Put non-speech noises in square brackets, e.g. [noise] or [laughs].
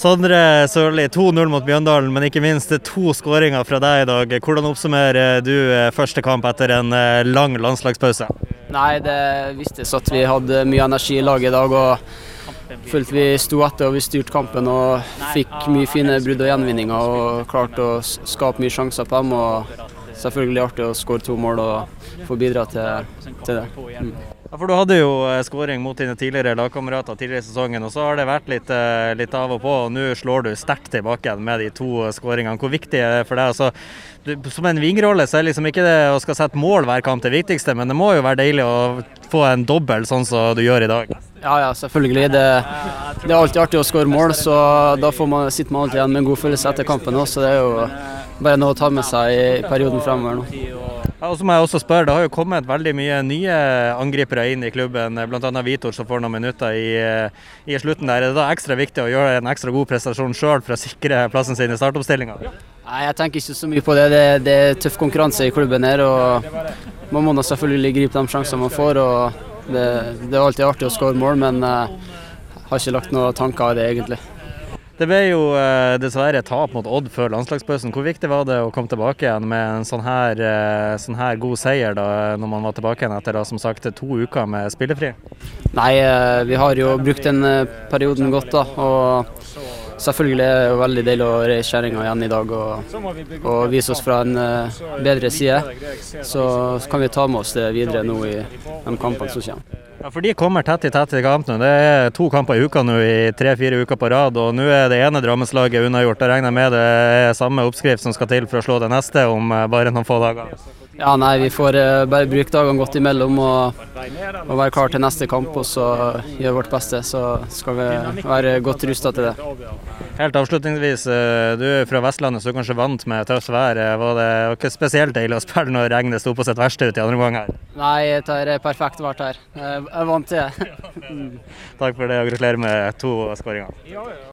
Sondre Sørli, 2-0 mot Bjøndalen, men ikke minst to skåringer fra deg i dag. Hvordan oppsummerer du eh, første kamp etter en eh, lang landslagspause? Nei, det vistes at vi hadde mye energi i laget i dag. og følte vi sto etter og vi styrte kampen og fikk mye fine brudd og gjenvinninger og klarte å skape mye sjanser på dem. og Selvfølgelig artig å skåre to mål og få bidra til, til det. Mm. Ja, for Du hadde jo eh, skåring mot dine tidligere lagkamerater tidligere i sesongen, og så har det vært litt, eh, litt av og på. og Nå slår du sterkt tilbake med de to skåringene. Hvor viktig er det for deg? Altså, du, som en vingrolle så er liksom ikke det å skal sette mål hver kamp det viktigste, men det må jo være deilig å få en dobbel sånn som du gjør i dag. Ja, ja, selvfølgelig. Det, det er alltid artig å skåre mål, så da man, sitter man alltid igjen med en god følelse etter kampen òg. Så det er jo bare noe å ta med seg i perioden fremover nå. Ja, og så må jeg også spørre, Det har jo kommet veldig mye nye angripere inn i klubben, bl.a. Vitor som får noen minutter i, i, slutten. der. Er det da ekstra viktig å gjøre en ekstra god prestasjon sjøl for å sikre plassen sin i startoppstillinga? Nei, Jeg tenker ikke så mye på det. det. Det, er tøff konkurranse i klubben her. og Man må selvfølgelig gripe de sjansene man får. og det, det, er alltid artig å skåre mål, men jeg uh, har ikke lagt noen tanker i det egentlig. Det ble jo eh, dessverre tap mot Odd før landslagspausen. Hvor viktig var det å komme tilbake igjen med en sånn her, eh, sånn her god seier da, når man var tilbake igjen etter da, som sagt, to uker med spillefri? Nei, eh, vi har jo brukt den perioden godt. da, og Selvfølgelig er det veldig deilig å reise kjerringa igjen i dag og, og, vise oss fra en bedre side. Så kan vi ta med oss det videre nå i de kampene som kommer. Ja, for De kommer tett i tett i kamp nå. Det er to kamper i uka nå i tre-fire uker på rad. og Nå er det ene Drammenslaget unnagjort. Jeg regner med det er samme oppskrift som skal til for å slå det neste om eh, bare noen få dager? Ja, nei, Vi får uh, bare bruke dagene godt imellom og, og være klar til neste kamp og så gjøre vårt beste. Så skal vi være godt rusta til det. Helt avslutningsvis, uh, du er fra Vestlandet så er du kanskje vant med tøft vær. Var det ikke spesielt deilig å spille når regnet sto på sitt verste ut i andre omgang her? Nei, det er perfekt vært her. Jeg er vant til [laughs] det. Takk for det og gratulerer med to skåringer.